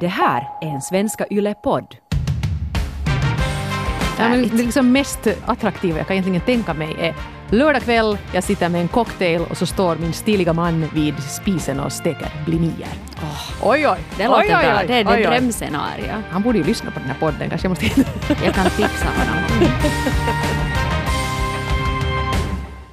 Det här är en Svenska Yle-podd. Ja, men det liksom mest attraktiva jag kan egentligen tänka mig är lördag kväll, jag sitter med en cocktail och så står min stiliga man vid spisen och steker blinier. Oh, oj, oj! Det låter oj, bra. oj, Det är oj. drömscenario. Han borde ju lyssna på den här podden kanske. Jag måste... Jag kan tipsa honom.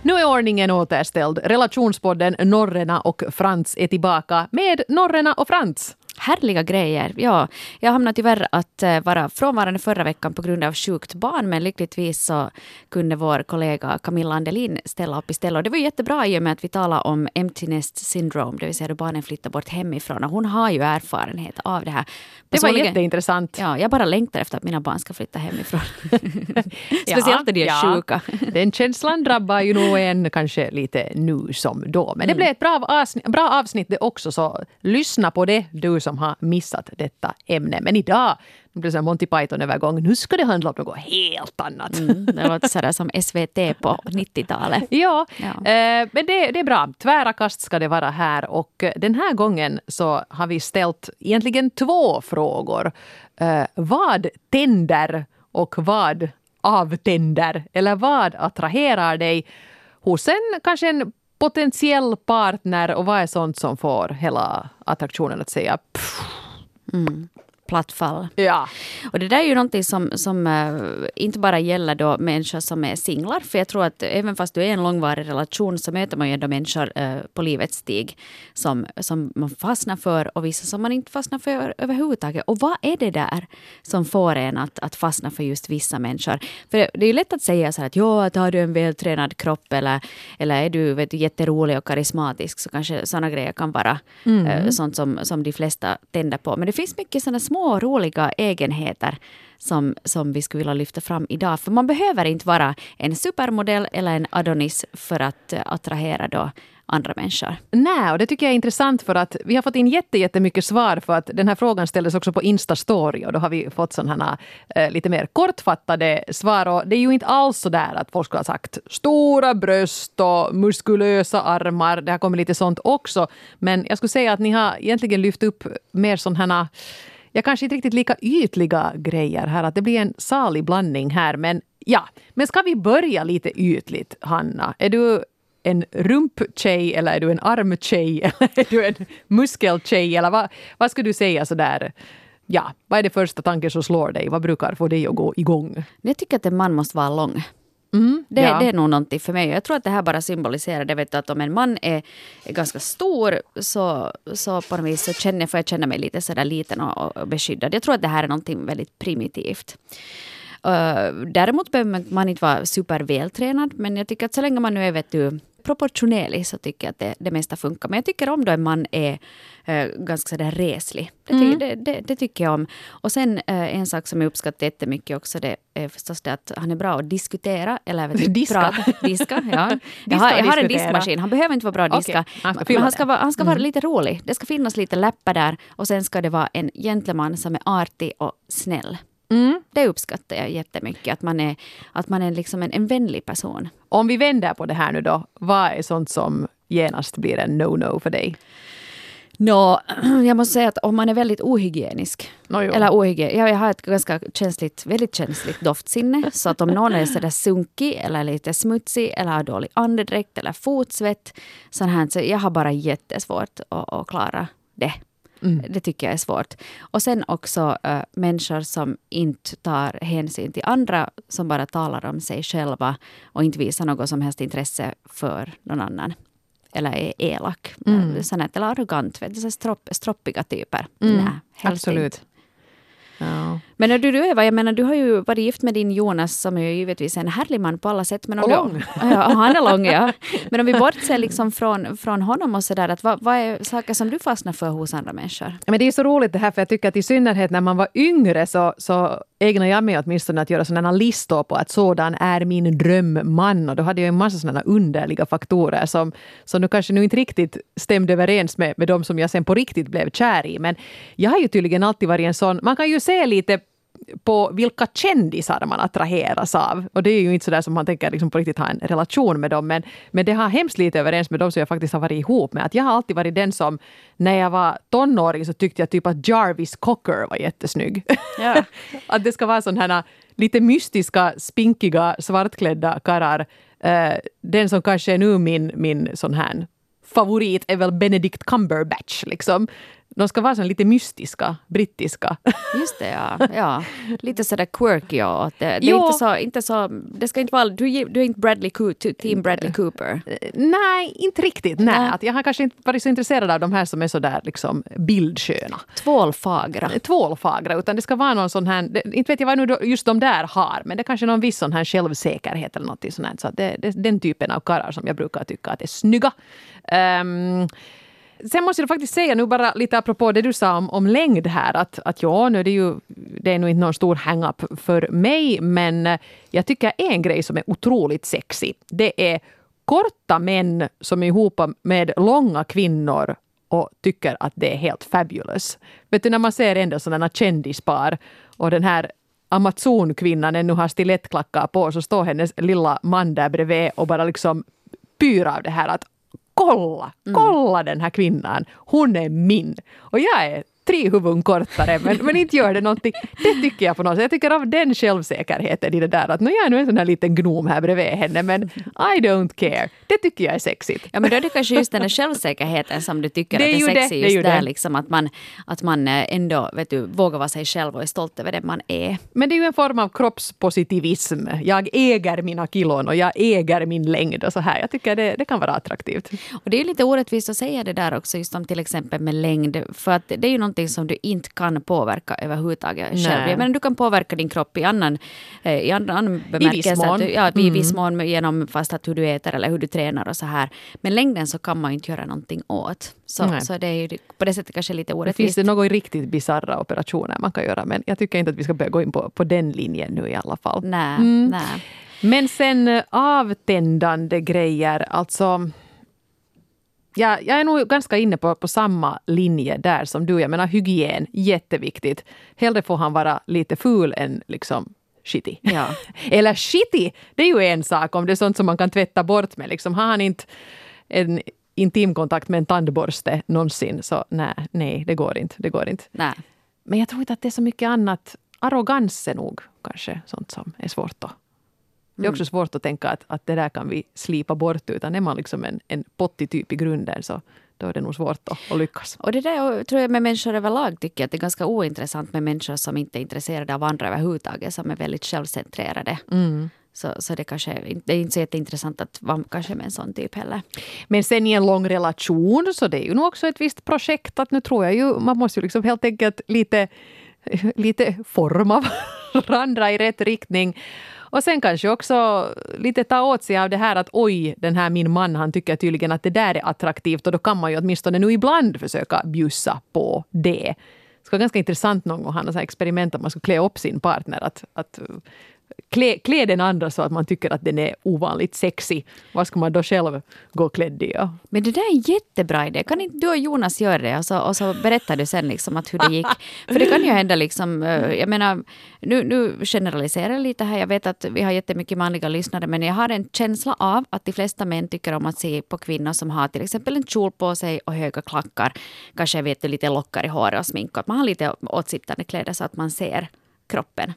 Nu är ordningen återställd. Relationspodden Norrena och Frans är tillbaka med Norrena och Frans. Härliga grejer. Ja, jag hamnade tyvärr att eh, vara frånvarande förra veckan på grund av sjukt barn, men lyckligtvis så kunde vår kollega Camilla Andelin ställa upp istället. Och det var jättebra i och med att vi talade om empty nest syndrome, det vill säga då barnen flyttar bort hemifrån. Och hon har ju erfarenhet av det här. Det var jätteintressant. Ja, jag bara längtar efter att mina barn ska flytta hemifrån. Speciellt när de är ja. sjuka. Den känslan drabbar ju nog en kanske lite nu som då. Men det blev ett bra avsnitt, bra avsnitt det också, så lyssna på det du som har missat detta ämne. Men idag, nu blir det en Monty Python-övergång, nu ska det handla om något helt annat. Mm, det låter sådär som SVT på 90-talet. Ja, Ja. Eh, men det, det är bra. Tvära kast ska det vara här. Och den här gången så har vi ställt egentligen två frågor. Eh, vad tänder och vad avtänder? Eller vad attraherar dig hos en kanske en potentiell partner och vad är sånt som får hela attraktionen att säga pff, mm. Platt fall. ja. Och det där är ju någonting som, som eh, inte bara gäller då människor som är singlar. För jag tror att även fast du är i en långvarig relation så möter man ju ändå människor eh, på livets stig som, som man fastnar för och vissa som man inte fastnar för överhuvudtaget. Och vad är det där som får en att, att fastna för just vissa människor? För det, det är ju lätt att säga så här att ja, att har du en vältränad kropp eller, eller är du vet, du, jätterolig och karismatisk så kanske sådana grejer kan vara eh, sånt som, som de flesta tänder på. Men det finns mycket sådana små roliga egenheter som, som vi skulle vilja lyfta fram idag. För man behöver inte vara en supermodell eller en Adonis för att eh, attrahera då andra människor. Nej, och det tycker jag är intressant för att vi har fått in jätte, jättemycket svar för att den här frågan ställdes också på Insta-story och då har vi fått sådana eh, lite mer kortfattade svar och det är ju inte alls så där att folk skulle ha sagt stora bröst och muskulösa armar. Det har kommit lite sånt också. Men jag skulle säga att ni har egentligen lyft upp mer sådana Ja, kanske inte riktigt lika ytliga grejer här, att det blir en salig blandning här. Men ja, men ska vi börja lite ytligt, Hanna? Är du en rumptjej eller är du en armtjej eller är du en muskeltjej eller vad, vad skulle du säga sådär? Ja, vad är det första tanken som slår dig? Vad brukar få dig att gå igång? Jag tycker att en man måste vara lång. Det, ja. det är nog någonting för mig. Jag tror att det här bara symboliserar det vet du, att om en man är, är ganska stor så, så på något vis så känner, får jag känna mig lite sådär liten och, och beskyddad. Jag tror att det här är någonting väldigt primitivt. Uh, däremot behöver man inte vara supervältränad men jag tycker att så länge man nu är vet du, proportionerlig så tycker jag att det, det mesta funkar. Men jag tycker om då en man är eh, ganska sådär reslig. Det, ty- det, det, det tycker jag om. Och sen eh, en sak som jag uppskattar jättemycket också det är förstås det att han är bra att diskutera. Eller vet du, Diska. Prata, diska, ja. Jag Diska har, och jag har en diskmaskin. Han behöver inte vara bra att diska. Okej, han ska han ska, vara, han ska vara lite rolig. Det ska finnas lite läppar där. Och sen ska det vara en gentleman som är artig och snäll. Det uppskattar jag jättemycket. Att man är, att man är liksom en, en vänlig person. Om vi vänder på det här nu då, vad är sånt som genast blir en no-no för dig? Nå, jag måste säga att om man är väldigt ohygienisk. Nå, jo. eller ohygien, ja, jag har ett ganska känsligt, väldigt känsligt doftsinne. Så att om någon är sådär sunkig eller lite smutsig eller har dålig andedräkt eller fotsvett. Sån här, så jag har bara jättesvårt att, att klara det. Det tycker jag är svårt. Och sen också äh, människor som inte tar hänsyn till andra, som bara talar om sig själva och inte visar något som helst intresse för någon annan. Eller är elak. Mm. Sånt, eller arrogant. Vet du, så stropp, stroppiga typer. Nej, helst Absolut. Ja. Men när du, du Eva, jag menar du har ju varit gift med din Jonas som är ju givetvis en härlig man på alla sätt. Men om Och du, lång. Ja, han är lång ja. Men om vi bortser liksom från, från honom och sådär, att vad, vad är saker som du fastnar för hos andra människor? Men det är så roligt det här, för jag tycker att i synnerhet när man var yngre så, så ägnar jag mig åtminstone att göra sådana listor på att sådan är min drömman. Och då hade jag en massa sådana underliga faktorer som, som nu kanske nu inte riktigt stämde överens med, med de som jag sen på riktigt blev kär i. Men jag har ju tydligen alltid varit en sån, man kan ju se lite på vilka kändisar man attraheras av. Och det är ju inte så där som man tänker liksom på riktigt ha en relation med dem. Men, men det har hemskt lite överens med dem som jag faktiskt har varit ihop med. Att jag har alltid varit den som, när jag var tonåring så tyckte jag typ att Jarvis Cocker var jättesnygg. Ja. att det ska vara sån här lite mystiska, spinkiga, svartklädda karlar. Uh, den som kanske är nu min, min sån här favorit är väl Benedict Cumberbatch. Liksom. De ska vara så lite mystiska, brittiska. Just det, ja. ja. Lite sådär quirky. Och det, det, är inte så, inte så, det ska inte vara, du, du är inte Bradley Cooper, team Bradley Cooper? Eh, nej, inte riktigt. Nej. nej. Att jag har kanske inte varit så intresserad av de här som är så där liksom bildsköna. Tvålfagra. Eh, tvålfagra, utan det ska vara någon sån här, inte vet jag vad nu just de där har, men det är kanske någon viss sån här självsäkerhet eller något sånt. Så det, det den typen av karlar som jag brukar tycka att är snygga. Um, Sen måste jag faktiskt säga nu bara lite apropå det du sa om, om längd här att, att ja, nu är det ju det är nog inte någon stor hang-up för mig men eh, jag tycker en grej som är otroligt sexig det är korta män som är ihop med långa kvinnor och tycker att det är helt fabulous. Vet du när man ser ändå sådana kändispar och den här Amazonkvinnan ännu har stilettklackar på så står hennes lilla man där bredvid och bara liksom pyr av det här att kolla, kolla den här kvinnan, hon är min. Och jag är tre huvuden kortare, men, men inte gör det någonting. Det tycker jag på något sätt. Jag tycker av den självsäkerheten i det där att nu jag är nu en sån här liten gnom här bredvid henne, men I don't care. Det tycker jag är sexigt. Ja, men då är det kanske just den här självsäkerheten som du tycker det är att är sexig. Det, just det där liksom att man, att man eh, ändå vet du, vågar vara sig själv och är stolt över det man är. Men det är ju en form av kroppspositivism. Jag äger mina kilon och jag äger min längd och så här. Jag tycker det, det kan vara attraktivt. Och det är lite orättvist att säga det där också, just om till exempel med längd. För att det är ju någonting som du inte kan påverka överhuvudtaget Nej. själv. Men du kan påverka din kropp i annan, eh, i annan bemärkelse. I viss mån. Ja, i viss mm. mån genom fast att hur du äter eller hur du tränar och så här. Men längden så kan man inte göra någonting åt. Så, så det är ju på det sättet kanske lite orättvist. Finns det några riktigt bisarra operationer man kan göra? Men jag tycker inte att vi ska börja gå in på, på den linjen nu i alla fall. Nej, mm. nej. Men sen eh, avtändande grejer, alltså Ja, jag är nog ganska inne på, på samma linje där som du. Jag menar hygien, jätteviktigt. Hellre får han vara lite ful än liksom shitty. Ja. Eller shitty, det är ju en sak om det är sånt som man kan tvätta bort med. Liksom, har han inte en intimkontakt med en tandborste någonsin så nej, nej det går inte. Det går inte. Nej. Men jag tror inte att det är så mycket annat. Arrogans är nog kanske sånt som är svårt att det är också svårt att tänka att, att det där kan vi slipa bort. Utan är man liksom en, en pottig typ i grunden så då är det nog svårt att, att lyckas. Och det där tror jag med människor överlag tycker jag att det är ganska ointressant med människor som inte är intresserade av andra överhuvudtaget. Som är väldigt självcentrerade. Mm. Så, så det, kanske, det är inte så jätteintressant att vara kanske med en sån typ heller. Men sen i en lång relation så det är ju nog också ett visst projekt. att Nu tror jag ju, man måste ju liksom helt enkelt lite, lite forma varandra i rätt riktning. Och sen kanske också lite ta åt sig av det här att oj, den här min man han tycker tydligen att det där är attraktivt och då kan man ju åtminstone nu ibland försöka bjussa på det. Det ska vara ganska intressant någon gång att ha experiment att man ska klä upp sin partner. Att, att klä, klä den andra så att man tycker att den är ovanligt sexy. Vad ska man då själv gå klädd i? Ja? Men det där är en jättebra idé. Kan inte du och Jonas göra det? Och så, och så berättar du sen liksom att hur det gick. För det kan ju hända liksom, eh, jag menar, nu, nu generaliserar jag lite här. Jag vet att vi har jättemycket manliga lyssnare, men jag har en känsla av att de flesta män tycker om att se på kvinnor som har till exempel en kjol på sig och höga klackar. Kanske vet du, lite lockar i håret och smink. Att man har lite åtsittande kläder så att man ser kroppen.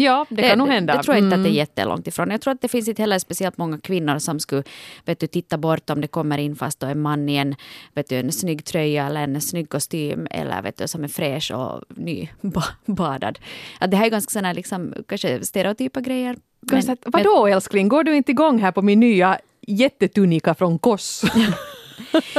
Ja, det kan nog hända. Det tror jag inte att det är mm. jättelångt ifrån. Jag tror att det finns inte heller speciellt många kvinnor som skulle vet du, titta bort om det kommer in fast då en man i en, vet du, en snygg tröja eller en snygg kostym eller vet du, som är fräsch och nybadad. Att det här är ganska sådana liksom, kanske stereotypa grejer. Men, Vadå älskling, går du inte igång här på min nya jättetunika från Koss?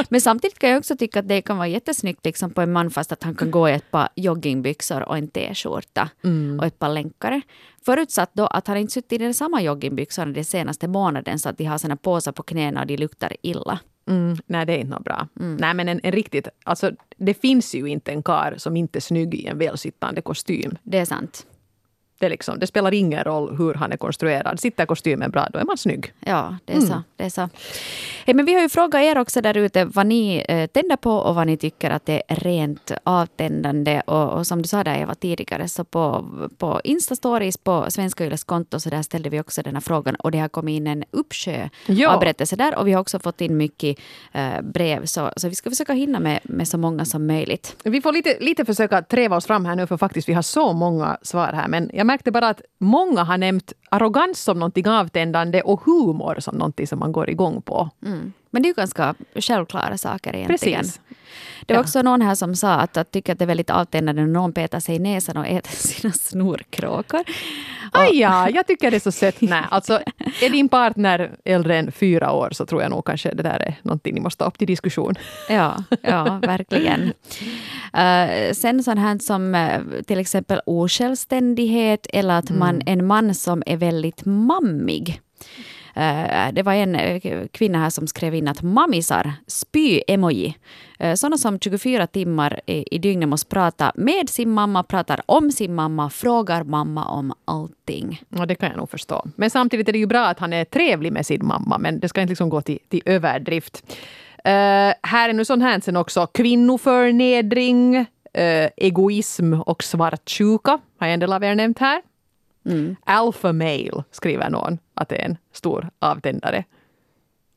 Men samtidigt kan jag också tycka att det kan vara jättesnyggt liksom på en man fast att han kan gå i ett par joggingbyxor och en t-skjorta mm. och ett par länkare. Förutsatt då att han inte suttit i den samma joggingbyxorna den senaste månaden så att de har såna påsar på knäna och de luktar illa. Mm, nej, det är inte något bra. Mm. Nej, men en, en, riktigt... Alltså, det finns ju inte en kar som inte är snygg i en välsittande kostym. Det är sant. Det, liksom, det spelar ingen roll hur han är konstruerad. Sitter kostymen bra, då är man snygg. Ja, det är mm. så. Det är så. Hey, men vi har ju frågat er också där ute vad ni eh, tänder på och vad ni tycker att det är rent avtändande. Och, och som du sa där Eva tidigare, så på, på Insta-stories på Svenska Yles konto så där ställde vi också den här frågan och det har kommit in en uppsjö ja. av berättelser där och vi har också fått in mycket eh, brev. Så, så vi ska försöka hinna med, med så många som möjligt. Vi får lite, lite försöka treva oss fram här nu för faktiskt vi har så många svar här. Men jag märkte bara att många har nämnt arrogans som någonting avtändande och humor som någonting som man går igång på. Mm. Men det är ju ganska självklara saker egentligen. Precis. Det var ja. också någon här som sa att, att tycker att det är väldigt avtändande när någon petar sig i näsan och äter sina snorkråkor. Aj ja, jag tycker det är så sött. Nej, alltså är din partner äldre än fyra år så tror jag nog kanske det där är någonting ni måste ta upp till diskussion. Ja, ja verkligen. Uh, sen sånt här som uh, till exempel osjälvständighet eller att man, mm. en man som är väldigt mammig. Eh, det var en eh, kvinna här som skrev in att mammisar, spy-emoji. Eh, Sådana som 24 timmar i dygnet måste prata med sin mamma, pratar om sin mamma, frågar mamma om allting. Ja, det kan jag nog förstå. Men samtidigt är det ju bra att han är trevlig med sin mamma, men det ska inte liksom gå till, till överdrift. Uh, här är nu sånt här sen också. Kvinnoförnedring, uh, egoism och svartsjuka har en del av er nämnt här. Mm. Alpha male, skriver någon att det är en stor avtändare.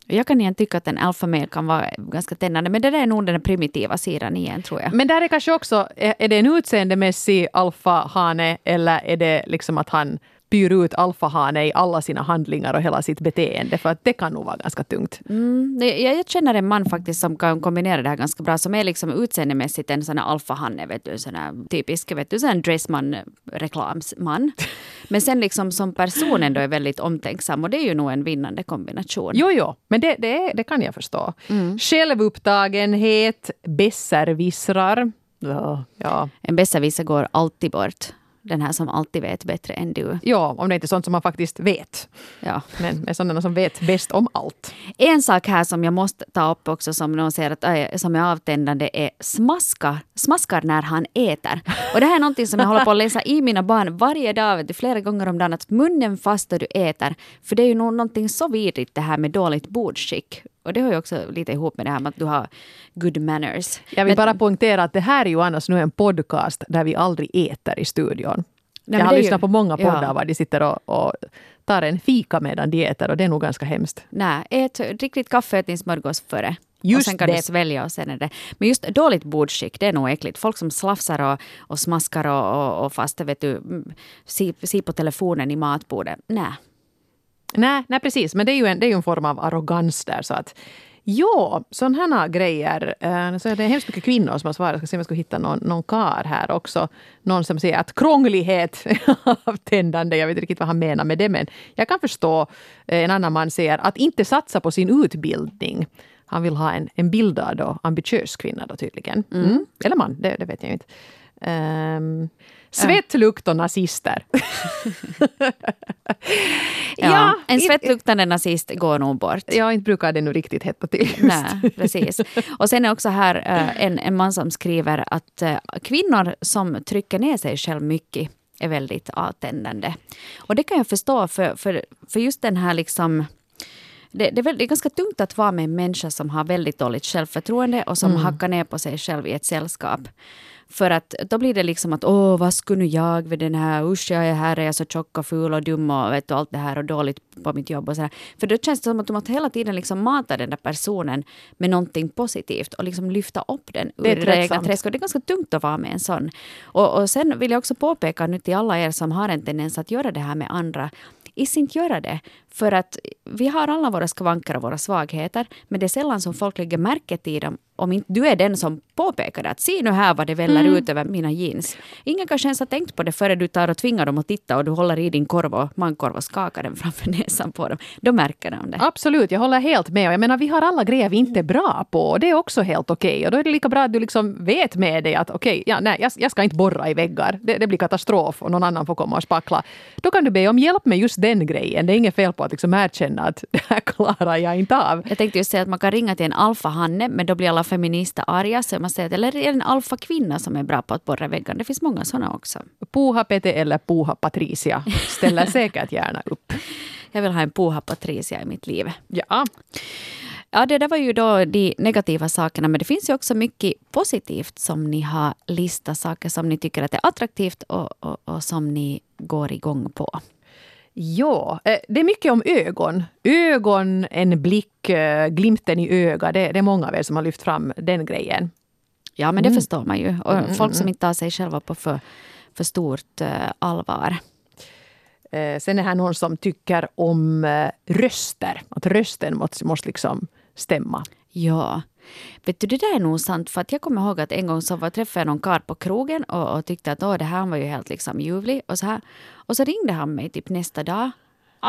Jag kan igen tycka att en alpha male kan vara ganska tändande, men det där är nog den primitiva sidan igen tror jag. Men där är kanske också, är det en utseendemässig alfahane eller är det liksom att han spyr ut alfahane i alla sina handlingar och hela sitt beteende. För att det kan nog vara ganska tungt. Mm, jag, känner en man faktiskt som kan kombinera det här ganska bra. Som är liksom utseendemässigt en sån här alfahanne. Vet du, sån här typisk vet du, sån dressman, reklamsman. Men sen liksom som person ändå är väldigt omtänksam. Och det är ju nog en vinnande kombination. Jo, jo. Men det, det, det kan jag förstå. Mm. Självupptagenhet, besserwissrar. Ja, ja. En besserwisser går alltid bort den här som alltid vet bättre än du. Ja, om det inte är sånt som man faktiskt vet. Ja. Men med sådana som vet bäst om allt. En sak här som jag måste ta upp också som någon säger att äh, som är avtändande är smaskar, smaskar när han äter. Och det här är någonting som jag håller på att läsa i mina barn varje dag, flera gånger om dagen, att munnen fast då du äter. För det är ju någonting så vidrigt det här med dåligt bordsskick. Och det hör ju också lite ihop med det här med att du har good manners. Jag vill Men, bara poängtera att det här är ju annars nu en podcast där vi aldrig äter i studion. Nej, jag har lyssnat ju, på många poddar ja. var de sitter och, och, tar en fika medan de äter och det är nog ganska hemskt. Nej, ät, drick lite kaffe, ät din smörgås före. Just och sen kan det. du svälja och sen är det... Men just dåligt bordskick, det är nog äckligt. Folk som slafsar och, och smaskar och, och, och fast vet du, ser si på telefonen i matbordet. Nej, Nej, nej precis, men det är ju en, det är ju en form av arrogans där. Så att, Ja, sådana här grejer. Eh, så det är hemskt mycket kvinnor som har svarat. Jag ska se om jag ska hitta någon, någon kar här också. Någon som säger att krånglighet avtändande. Jag vet inte riktigt vad han menar med det. Men jag kan förstå. Eh, en annan man säger att inte satsa på sin utbildning. Han vill ha en, en bildad och ambitiös kvinna då tydligen. Mm. Mm. Eller man, det, det, vet jag inte. Um, Svettlukt och nazister. ja, ja, en svettluktande nazist går nog bort. Ja, inte brukar det nu riktigt hetta till. Nej, precis. Och sen är också här uh, en, en man som skriver att uh, kvinnor som trycker ner sig själv mycket är väldigt avtändande. Och det kan jag förstå, för, för, för just den här liksom det, det, är väl, det, är ganska tungt att vara med en människa som har väldigt dåligt självförtroende och som mm. hackar ner på sig själv i ett sällskap. För att då blir det liksom att åh, vad skulle nu jag vid den här, usch jag är här, är jag så tjock och ful och dum och vet du, allt det här och dåligt på mitt jobb och sådär. För då känns det som att du måste hela tiden liksom mata den där personen med någonting positivt och liksom lyfta upp den ur det, det egna träsket. Det är ganska tungt att vara med en sån. Och, och sen vill jag också påpeka nu till alla er som har en tendens att göra det här med andra is inte göra det. För att vi har alla våra skavanker och våra svagheter, men det är sällan som folk lägger märke till dem om inte du är den som påpekar. Att se nu här vad det väller mm. ut över mina jeans. Ingen kanske ens har tänkt på det före du tar och tvingar dem att titta och du håller i din korv och mankorv och skakar den framför näsan på dem. Då märker de det. Absolut, jag håller helt med. Jag menar, vi har alla grejer vi inte är bra på och det är också helt okej. Okay. Och då är det lika bra att du liksom vet med dig att okej, okay, ja, nej, jag, jag, ska inte borra i väggar. Det, det, blir katastrof och någon annan får komma och spackla. Då kan du be om hjälp med just den grejen. Det är inget fel på att liksom erkänna att det här klarar jag inte av. Jag tänkte just säga att man kan ringa till en alfahanne men då blir i alfafeminister arga, så man säger, eller är det en alfakvinna som är bra på att borra väggar? Det finns många sådana också. Puha Pete eller Puha Patricia ställer säkert gärna upp. Jag vill ha en Puha Patricia i mitt liv. Ja. Ja, det där var ju då de negativa sakerna, men det finns ju också mycket positivt som ni har listat, saker som ni tycker att är attraktivt och, och, och som ni går igång på. Ja, eh, det är mycket om ögon. Ögon, en blick, eh, glimten i ögat. Det, det är många av er som har lyft fram den grejen. Ja, men det mm. förstår man ju. Och mm, folk som mm. inte tar sig själva på för, för stort uh, allvar. Eh, sen är här någon som tycker om röster. Att rösten måste, måste liksom stämma. Ja. Vet du, det där är nog sant. För att jag kommer ihåg att en gång så var, träffade jag någon karl på krogen och, och tyckte att Åh, det här var ju helt liksom ljuvlig. Och så, här. och så ringde han mig typ nästa dag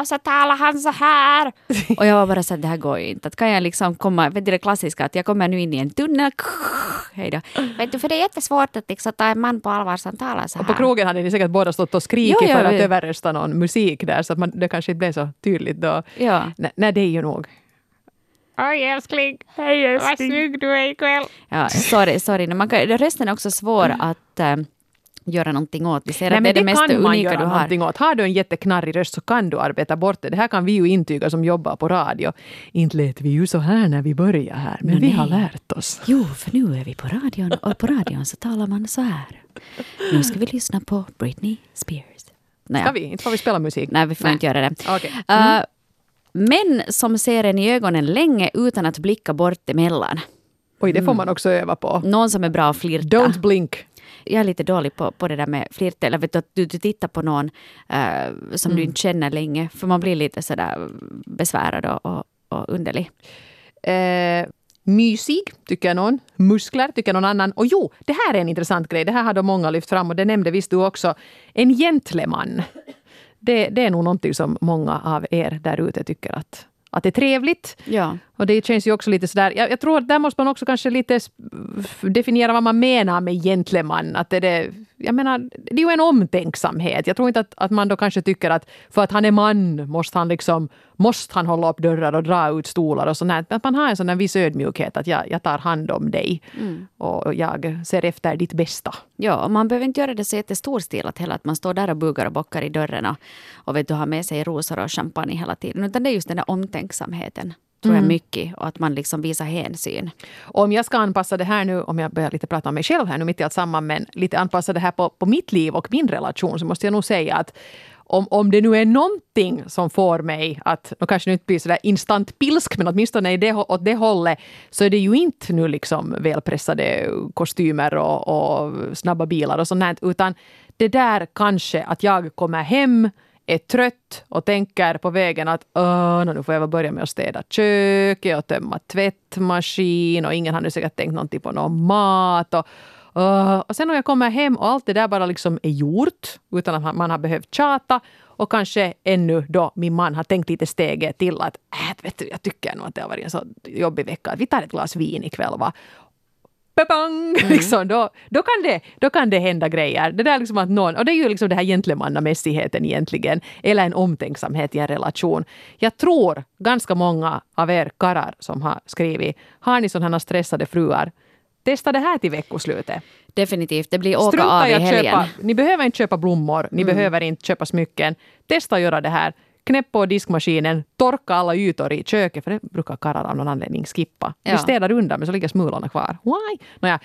och så talar han så här. och jag var bara så att det här går ju inte. Att kan jag liksom komma, vet du det klassiska att jag kommer nu in i en tunnel. Hej då. Vet du, för det är jättesvårt att liksom ta en man på allvar som talar så här. Och på krogen hade ni säkert båda stått och skrikit jo, jo, för att överrösta någon musik där så att man, det kanske inte blev så tydligt då. Ja. Nej, det är ju nog Oj älskling, hej älskling. Vad snygg du är ikväll. Ja, sorry, sorry. Man kan, rösten är också svår mm. att äh, göra någonting åt. Vi ser Nej, att det är det, det mest kan man göra du har. Åt. Har du en jätteknarrig röst så kan du arbeta bort det. Det här kan vi ju intyga som jobbar på radio. Inte lät vi ju så här när vi började här, men no, vi nej. har lärt oss. Jo, för nu är vi på radion och på radion så talar man så här. Nu ska vi lyssna på Britney Spears. Naja. Ska vi? Inte får vi spela musik? Nej, vi får Nej. inte göra det. Okay. Mm. Uh, Män som ser en i ögonen länge utan att blicka bort emellan. Oj, det får man också öva på. Någon som är bra att flirta. Don't blink. Jag är lite dålig på, på det där med flirt. Eller vet du, att du, du tittar på någon uh, som mm. du inte känner länge. För man blir lite sådär besvärad och, och, och underlig. Eh, mysig, tycker någon. Muskler, tycker någon annan. Och jo, det här är en intressant grej. Det här har då många lyft fram och det nämnde visst du också. En gentleman det, det är nog någonting som många av er där ute tycker att, att det är trevligt. Ja. Och det känns ju också lite sådär, jag, jag tror att där måste man också kanske lite definiera vad man menar med gentleman. Att det, det, jag menar, det är ju en omtänksamhet. Jag tror inte att, att man då kanske tycker att för att han är man måste han liksom måste han hålla upp dörrar och dra ut stolar och sånt. Att man har en sån där viss ödmjukhet att jag, jag tar hand om dig mm. och jag ser efter ditt bästa. Ja, man behöver inte göra det så jättestorstilat heller att man står där och bugar och bockar i dörren och vet du har med sig rosor och champagne hela tiden. Utan det är just den där omtänksamheten tror jag mm. mycket och att man liksom visar hänsyn. om jag ska anpassa det här nu, om jag börjar lite prata om mig själv här nu mitt i allt samman, men lite anpassa det här på, på mitt liv och min relation så måste jag nog säga att om, om det nu är någonting som får mig att, och kanske inte blir sådär instant pilsk, men åtminstone i det, åt det hållet, så är det ju inte nu liksom välpressade kostymer och, och snabba bilar och sånt utan det där kanske att jag kommer hem är trött och tänker på vägen att nu får jag väl börja med att städa köket och tömma tvättmaskin och ingen har nu säkert tänkt någonting på någon mat. Och, och sen när jag kommer hem och allt det där bara liksom är gjort utan att man har behövt tjata och kanske ännu då min man har tänkt lite steget till att äh, vet du, jag tycker nog att det har varit en så jobbig vecka. Att vi tar ett glas vin ikväll va? Bang! Mm. Liksom, då, då, kan det, då kan det hända grejer. Det, där liksom att någon, och det är ju liksom det här gentlemannamässigheten egentligen, eller en omtänksamhet i en relation. Jag tror ganska många av er karlar som har skrivit, har ni sådana stressade fruar, testa det här till veckoslutet. Definitivt, det blir åka Strunta av i helgen. Köpa, ni behöver inte köpa blommor, ni mm. behöver inte köpa smycken. Testa att göra det här knäpp på diskmaskinen, torka alla ytor i köket, för det brukar karlar av någon anledning skippa. Ja. Vi städar undan men så ligger smulorna kvar. Why? Nåja,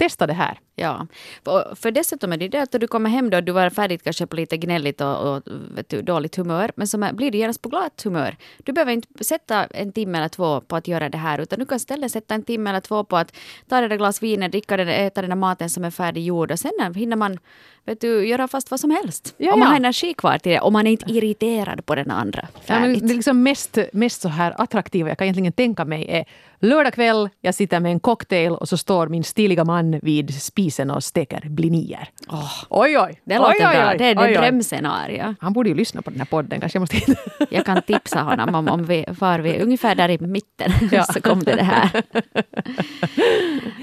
testa det här. Ja, för, för dessutom är det det att du kommer hem då, du var färdig kanske på lite gnälligt och, och du, dåligt humör, men så blir du genast på glatt humör. Du behöver inte sätta en timme eller två på att göra det här, utan du kan istället sätta en timme eller två på att ta det där glas vin, dricka den, äta den där maten som är färdiggjord och sen hinner man vet du, göra fast vad som helst. Ja, om man ja. har energi kvar till det och man är inte irriterad på den andra. Ja, men det liksom mest, mest så här attraktiva jag kan egentligen tänka mig är lördag kväll, jag sitter med en cocktail och så står min stiliga man vid spisen och steker blinier. Oh. Oj, oj! Det låter oj, bra. Oj, det är ett drömscenario. Han borde ju lyssna på den här podden. Kanske jag, måste... jag kan tipsa honom om, om vi far vi ungefär där i mitten ja. så kom det det här.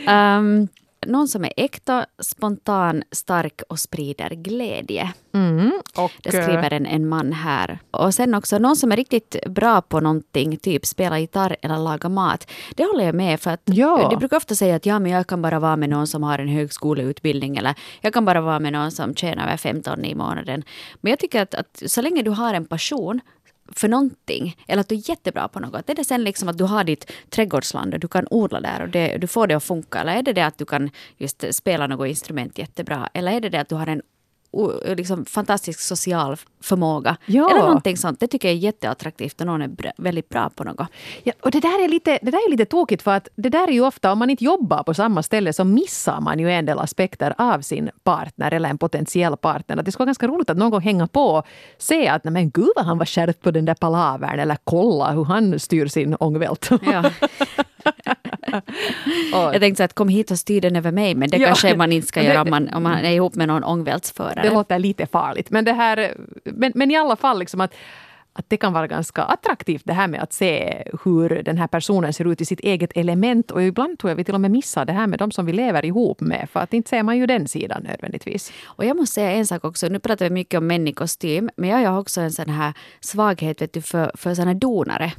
Um, Någon som är äkta, spontan, stark och sprider glädje. Mm, och, Det skriver en, en man här. Och sen också någon som är riktigt bra på någonting, typ spela gitarr eller laga mat. Det håller jag med för att Ja. de brukar ofta säga att ja, men jag kan bara vara med någon som har en högskoleutbildning eller jag kan bara vara med någon som tjänar över 15 i månaden. Men jag tycker att, att så länge du har en passion för någonting, eller att du är jättebra på något. Är det sen liksom att du har ditt trädgårdsland och du kan odla där och det, du får det att funka? Eller är det det att du kan just spela något instrument jättebra? Eller är det det att du har en liksom fantastisk social förmåga? Ja. Eller någonting sånt. Det tycker jag är jätteattraktivt och någon är väldigt bra på något. Ja, och det där, är lite, det där är lite tokigt för att det där är ju ofta, om man inte jobbar på samma ställe så missar man ju en del aspekter av sin partner eller en potentiell partner. Att det skulle vara ganska roligt att någon gång hänga på och se att nej men gud vad han var skärpt på den där palavern eller kolla hur han styr sin ångvält. Ja. Jag tänkte så att kom hit och styr den över mig, men det Ja. kanske man inte ska göra om man, om man är ihop med någon ångvältsförare. det låter lite farligt. Men, det här, men, men i alla fall liksom att att det kan vara ganska attraktivt det här med att se hur den här personen ser ut i sitt eget element. Och ibland tror jag vi till och med missar det här med de som vi lever ihop med. För att inte ser man ju den sidan nödvändigtvis. Och jag måste säga en sak också. Nu pratar vi mycket om män i kostym, men jag har också en sån här svaghet vet du, för, för såna donare.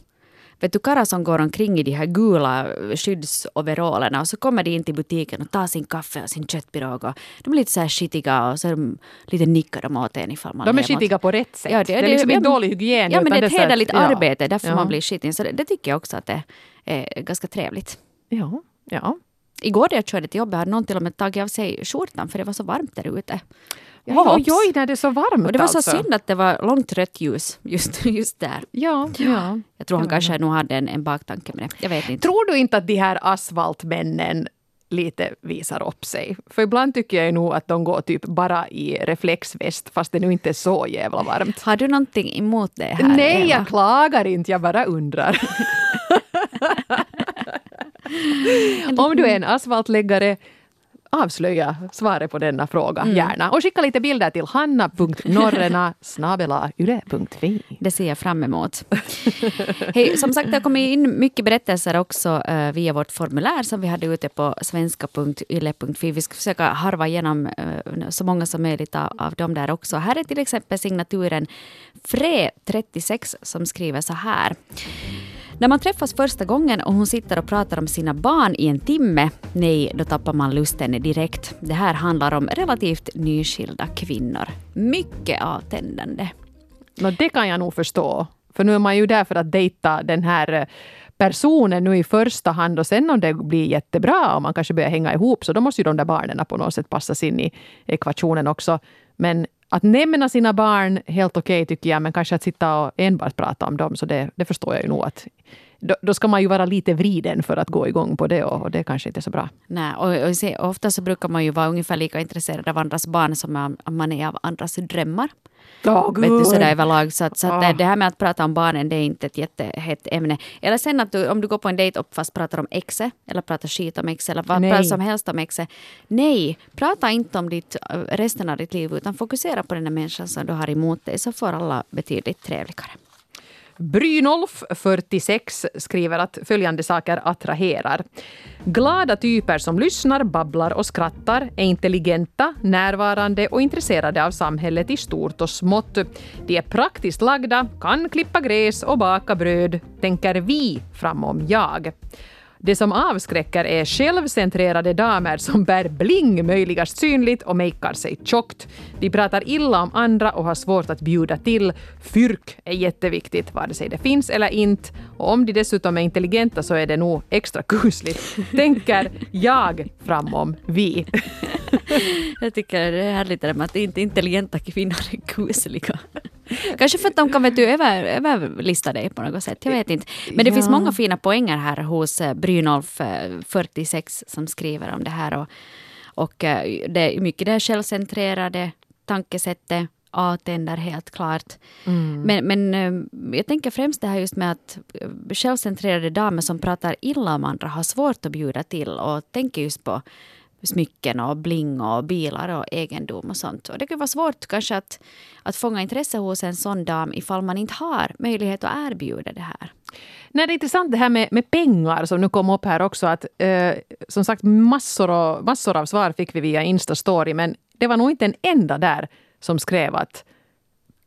Vet du, karlar som går omkring i de här gula skyddsoveralerna och så kommer de in till butiken och tar sin kaffe och sin köttpirog. Och de är lite så här skitiga och så de lite nickar de åt en ifall man De är skitiga på rätt sätt. Ja, det, är liksom inte dålig hygien. Ja, men det är ett hederligt ja. arbete, därför Ja. man blir skitig. Så det, det tycker jag också att det är ganska trevligt. Ja, ja. Igår när jag körde till jobbet hade någon till och med tagit av sig skjortan för det var så varmt där ute. Ja, oj, oj, när det är så varmt Och det var så alltså. synd att det var långt rött ljus just, just där. Ja, ja. Jag tror han kanske nog hade en, en baktanke med det. Jag vet inte. Tror du inte att de här asfaltmännen lite visar upp sig? För ibland tycker jag nog att de går typ bara i reflexväst fast det nu inte är så jävla varmt. Har du någonting emot det här? Nej, Eva? jag klagar inte, jag bara undrar. Om du är en asfaltläggare, avslöja svaret på denna fråga, gärna. Och skicka lite bilder till hanna.norrena yle.fi. Det ser jag fram emot. Hej, som sagt, det har kommit in mycket berättelser också eh, via vårt formulär som vi hade ute på svenska.yle.fi. Vi ska försöka harva igenom eh, så många som möjligt av, av dem där också. Här är till exempel signaturen Fre36 som skriver så här. När man träffas första gången och hon sitter och pratar om sina barn i en timme, nej, då tappar man lusten direkt. Det här handlar om relativt nyskilda kvinnor. Mycket avtändande. No, det kan jag nog förstå. För nu är man ju där för att dejta den här eh, personen nu i första hand och sen om det blir jättebra och man kanske börjar hänga ihop så då måste ju de där barnen på något sätt passas in i ekvationen också. Men att nämna sina barn, helt okej tycker jag, men kanske att sitta och enbart prata om dem, så det, det förstår jag ju nog att då, då ska man ju vara lite vriden för att gå igång på det och, och det kanske inte är så bra. Nej, och, och se, ofta så brukar man ju vara ungefär lika intresserad av andras barn som man- man är av andras drömmar. Oh, Vet du, sådär överlag. Så, att, så att Ah. det- här med att prata om barnen, det är inte ett jättehett ämne. Eller sen att du, om du går på en dejt och fast pratar om exet, eller pratar skit om exet, eller vad Nej. som helst om exet. Nej, prata inte om ditt, äh, resten av ditt liv, utan fokusera på den här människan som du har emot dig, så får alla betydligt trevligare. Brynolf, 46, skriver att följande saker attraherar. Glada typer som lyssnar, babblar och skrattar, är intelligenta, närvarande och intresserade av samhället i stort och smått. De är praktiskt lagda, kan klippa gräs och baka bröd, tänker vi framom jag. Det som avskräcker är självcentrerade damer som bär bling möjligast synligt och makear sig tjockt. De pratar illa om andra och har svårt att bjuda till. Fyrk är jätteviktigt, vare sig det finns eller inte. Och om de dessutom är intelligenta så är det nog extra kusligt. Tänker jag framom vi. Jag tycker det är härligt det där med att inte intelligenta kvinnor är kusliga. Kanske för att de kan vet du, över, överlista dig på något sätt. Jag vet inte. Men det Ja. finns många fina poänger här hos eh, Brynolf, eh, 46, som skriver om det här. Och, och eh, det är mycket det här självcentrerade tankesättet avtänder helt klart. Men, men eh, jag tänker främst det här just med att eh, självcentrerade damer som pratar illa om andra har svårt att bjuda till och tänker just på smycken och bling och bilar och egendom och sånt. Och det kan vara svårt kanske att, att fånga intresse hos en sån dam ifall man inte har möjlighet att erbjuda det här. Nej, det är intressant det här med, med pengar som nu kom upp här också. Att, eh, som sagt, massor, och, massor av svar fick vi via Insta-story, men det var nog inte en enda där som skrev att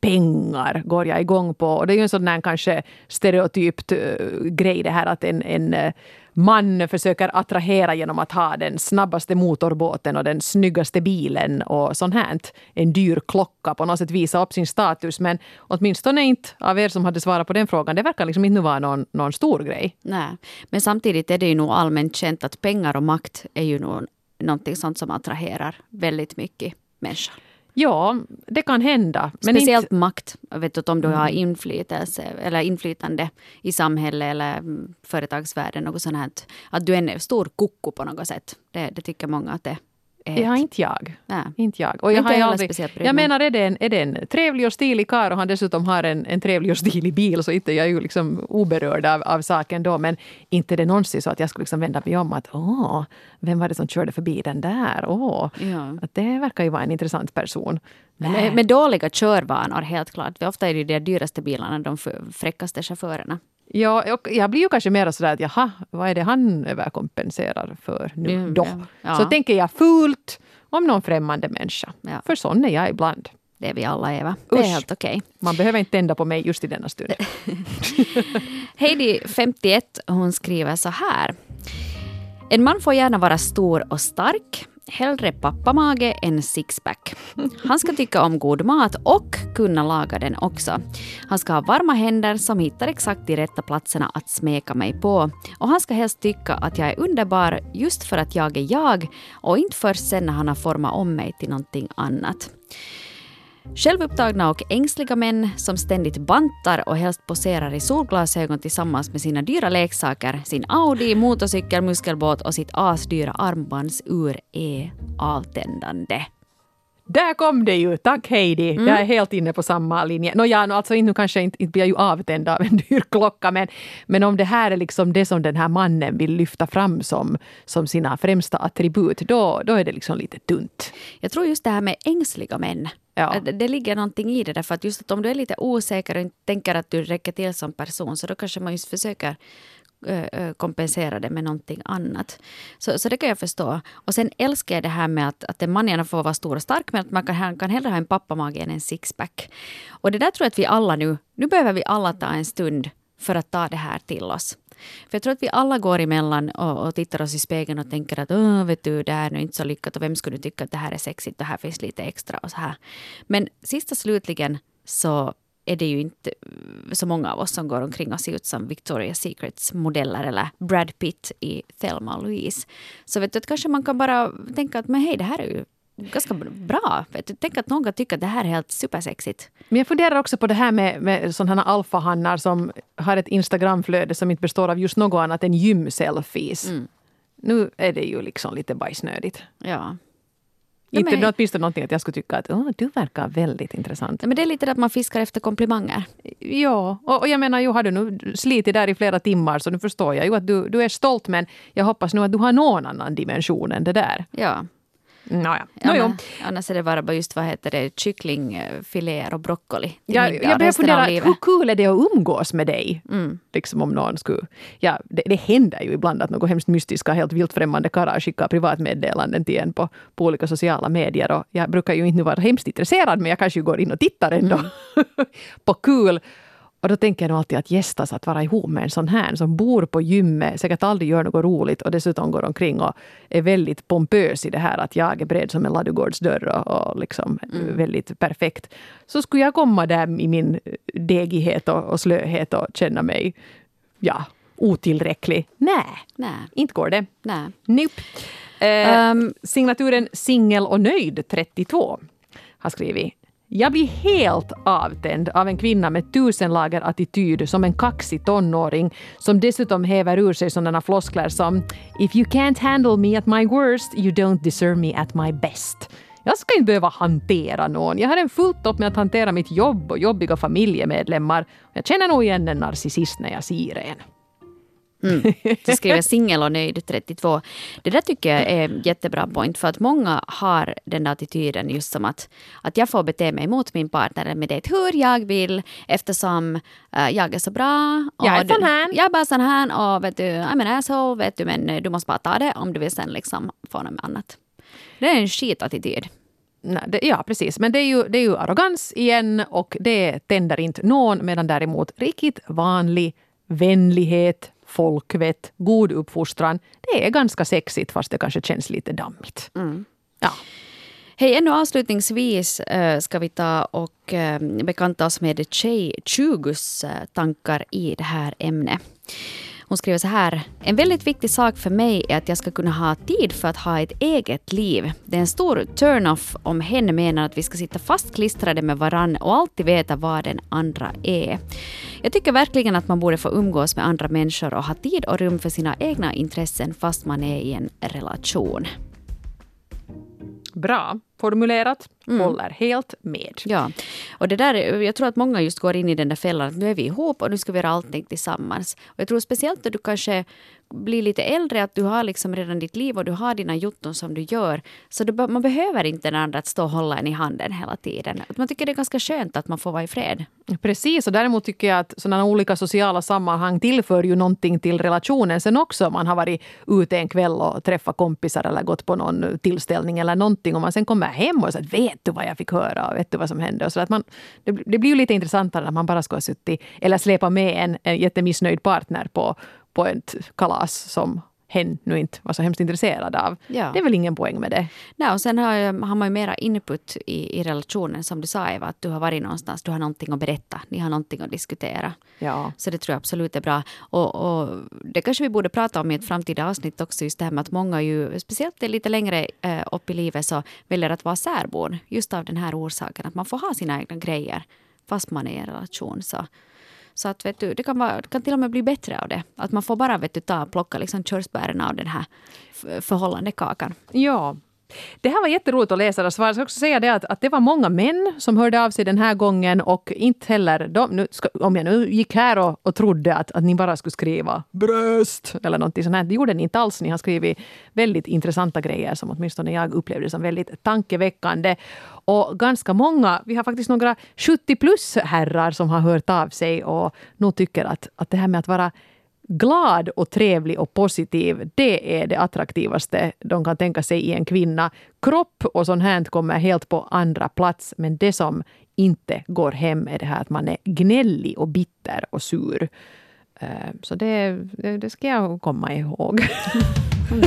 pengar går jag igång på. Och det är ju en sån där kanske stereotypt uh, grej det här att en, en uh, man försöker attrahera genom att ha den snabbaste motorbåten och den snyggaste bilen och sånt här. En dyr klocka på något sätt visa upp sin status. Men åtminstone inte av er som hade svarat på den frågan. Det verkar liksom inte vara någon, någon stor grej. Nej, men samtidigt är det ju nog allmänt känt att pengar och makt är ju nog någonting sånt som attraherar väldigt mycket människor. Ja, det kan hända. Men Speciellt inte... makt. Vet du, om du har mm. inflytelse, eller inflytande i samhället eller mm, företagsvärlden. Något sånt här. Att du är en stor koko på något sätt. Det, det tycker många att det har inte jag. Nej. Inte jag. Och jag, inte har aldrig, jag menar, är det, en, är det en trevlig och stilig karl och han dessutom har en, en trevlig och stilig bil så inte jag är ju liksom oberörd av, av saken då. Men inte det någonsin så att jag skulle liksom vända mig om att åh, vem var det som körde förbi den där? Åh, ja. att det verkar ju vara en intressant person. Med, med dåliga körvanor helt klart. Ofta är det de dyraste bilarna de fräckaste chaufförerna. Ja, jag blir ju kanske mer sådär att jaha, vad är det han överkompenserar för nu mm, då? Ja. Så tänker jag fult om någon främmande människa. Ja. För sån är jag ibland. Det är vi alla, Eva. Det är helt okej. Okay. Man behöver inte tända på mig just i denna stund. Heidi, 51, hon skriver så här. En man får gärna vara stor och stark, hellre pappamage än sixpack. Han ska tycka om god mat och kunna laga den också. Han ska ha varma händer som hittar exakt de rätta platserna att smeka mig på. Och han ska helst tycka att jag är underbar just för att jag är jag och inte först sen när han har format om mig till någonting annat. Självupptagna och ängsliga män som ständigt bantar och helst poserar i solglasögon tillsammans med sina dyra leksaker, sin Audi, motorcykel, muskelbåt och sitt asdyra armbandsur är avtändande. Där kom det ju! Tack Heidi! Mm. Jag är helt inne på samma linje. Nå, ja, alltså, nu kanske inte, inte blir jag ju avtänd av en dyr klocka men, men om det här är liksom det som den här mannen vill lyfta fram som, som sina främsta attribut, då, då är det liksom lite tunt. Jag tror just det här med ängsliga män Ja. Det, det ligger någonting i det. Därför att just att om du är lite osäker och inte tänker att du räcker till som person så då kanske man just försöker eh, eh, kompensera det med någonting annat. Så, så det kan jag förstå. Och sen älskar jag det här med att, att en man gärna får vara stor och stark men att man kan, kan hellre ha en pappamage än en sixpack. Och det där tror jag att vi alla nu, nu behöver vi alla ta en stund för att ta det här till oss. För jag tror att vi alla går emellan och, och tittar oss i spegeln och tänker att Åh, vet du, det här är nu inte så lyckat och vem skulle tycka att det här är sexigt och här finns lite extra och så här. Men sist och slutligen så är det ju inte mm, så många av oss som går omkring och ser ut som Victoria's Secrets modeller eller Brad Pitt i Thelma och Louise. Så vet du, att kanske man kan bara tänka att men hej, det här är ju ganska bra. Tänk att någon tycka att det här är helt supersexigt. Men jag funderar också på det här med, med sådana alfahannar som har ett Instagramflöde som inte består av just något annat än gymselfies. Mm. Nu är det ju liksom lite bajsnödigt. Ja. Inte men... åtminstone någonting att jag skulle tycka att oh, du verkar väldigt intressant. Men det är lite att man fiskar efter komplimanger. Ja, och, och jag menar, ju har du nu slitit där i flera timmar så nu förstår jag ju att du, du är stolt men jag hoppas nu att du har någon annan dimension än det där. Ja. Nåja. Ja, no, annars är det bara just vad heter det, kycklingfiléer och broccoli. Ja, jag börjar fundera, hur kul är det att umgås med dig? Mm. Liksom om någon skulle... Ja, det, det händer ju ibland att något hemskt mystiska, helt vilt främmande karlar skickar privatmeddelanden till en på, på olika sociala medier. Och jag brukar ju inte vara hemskt intresserad men jag kanske går in och tittar ändå mm. på kul och då tänker jag nog alltid att gästas att vara ihop med en sån här som bor på gymmet, säkert aldrig gör något roligt och dessutom går omkring och är väldigt pompös i det här att jag är bred som en ladugårdsdörr och, och liksom mm. väldigt perfekt. Så skulle jag komma där i min degighet och, och slöhet och känna mig ja, otillräcklig. Nej, inte går det. Nej. Nope. Eh, um, signaturen singel och nöjd 32 har skrivit jag blir helt avtänd av en kvinna med tusen lager attityd som en kaxig tonåring som dessutom häver ur sig sådana floskler som “If you can't handle me at my worst, you don't deserve me at my best”. Jag ska inte behöva hantera någon. Jag har en fullt upp med att hantera mitt jobb och jobbiga familjemedlemmar. Jag känner nog igen en narcissist när jag ser en. Mm. Du skriver singel och nöjd 32. Det där tycker jag är jättebra point för att många har den där attityden just som att, att jag får bete mig mot min partner med det hur jag vill eftersom uh, jag är så bra. jag är sån här. Jag är bara sån här och vet du, I'm an asshole vet du men du måste bara ta det om du vill sen liksom få något annat. Det är en skitattityd. Nej, det, ja, precis. Men det är, ju, det är ju arrogans igen och det tänder inte någon medan däremot riktigt vanlig vänlighet, folkvett, god uppfostran. Det är ganska sexigt fast det kanske känns lite dammigt. Mm. Ja. Hej, ännu avslutningsvis äh, ska vi ta och äh, bekanta oss med Tjej 20s äh, tankar i det här ämnet. Hon skriver så här. En väldigt viktig sak för mig är att jag ska kunna ha tid för att ha ett eget liv. Det är en stor turn-off om hen menar att vi ska sitta fastklistrade med varann och alltid veta vad den andra är. Jag tycker verkligen att man borde få umgås med andra människor och ha tid och rum för sina egna intressen fast man är i en relation. Bra formulerat. Mm. Håller helt med. Ja, och det där, jag tror att många just går in i den där fällan att nu är vi ihop och nu ska vi göra allting tillsammans. Och jag tror speciellt när du kanske blir lite äldre, att du har liksom redan ditt liv och du har dina jotton som du gör. Så du, man behöver inte den andra att stå och hålla en i handen hela tiden. Man tycker det är ganska skönt att man får vara i fred. Precis, och däremot tycker jag att sådana olika sociala sammanhang tillför ju någonting till relationen sen också. Man har varit ute en kväll och träffat kompisar eller gått på någon tillställning eller någonting och man sen kommer hem och säger vet du vad jag fick höra och vet du vad som hände? Och så att man, det, det blir ju lite intressantare när man bara ska ha suttit eller släpa med en, en jättemissnöjd partner på, på ett kalas som hen nu inte var så hemskt intresserad av. Ja. Det är väl ingen poäng med det. Nej, och sen har, har man ju mera input i, i relationen, som du sa Eva, att du har varit någonstans, du har någonting att berätta, ni har någonting att diskutera. Ja. Så det tror jag absolut är bra. Och, och det kanske vi borde prata om i ett framtida avsnitt också, just det här med att många ju, speciellt lite längre eh, upp i livet, så väljer att vara särbon, just av den här orsaken, att man får ha sina egna grejer, fast man är i en relation. Så så att, vet du, det, kan vara, det kan till och med bli bättre av det. Att man får bara vet du, ta plocka liksom körsbären av den här förhållandekakan. Ja, det här var jätteroligt att läsa och svara. Jag ska också säga det att, att det var många män som hörde av sig den här gången och inte heller de, nu ska, om jag nu gick här och, och trodde att, att ni bara skulle skriva bröst eller någonting sånt här. Det gjorde ni inte alls. Ni har skrivit väldigt intressanta grejer som åtminstone jag upplevde som väldigt tankeväckande. Och ganska många, vi har faktiskt några 70 plus herrar som har hört av sig och nog tycker att, att det här med att vara glad och trevlig och positiv, det är det attraktivaste de kan tänka sig i en kvinna. Kropp och sånt här kommer helt på andra plats, men det som inte går hem är det här att man är gnällig och bitter och sur. Eh, så det, det ska jag komma ihåg. Mm.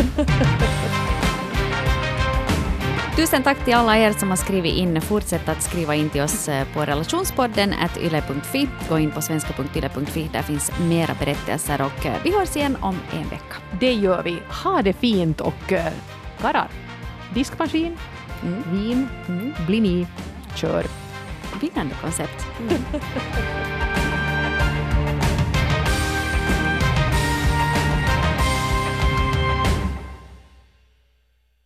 Tusen tack till alla er som har skrivit in. Fortsätt att skriva in till oss eh, på relationspodden yle.fi. Gå in på svenska.yle.fi. Där finns mera berättelser och eh, vi hörs igen om en vecka. Det gör vi. Ha det fint och uh, karlar, diskmaskin, mm. vin, mm. bli ni, kör. Vinnande koncept. Mm.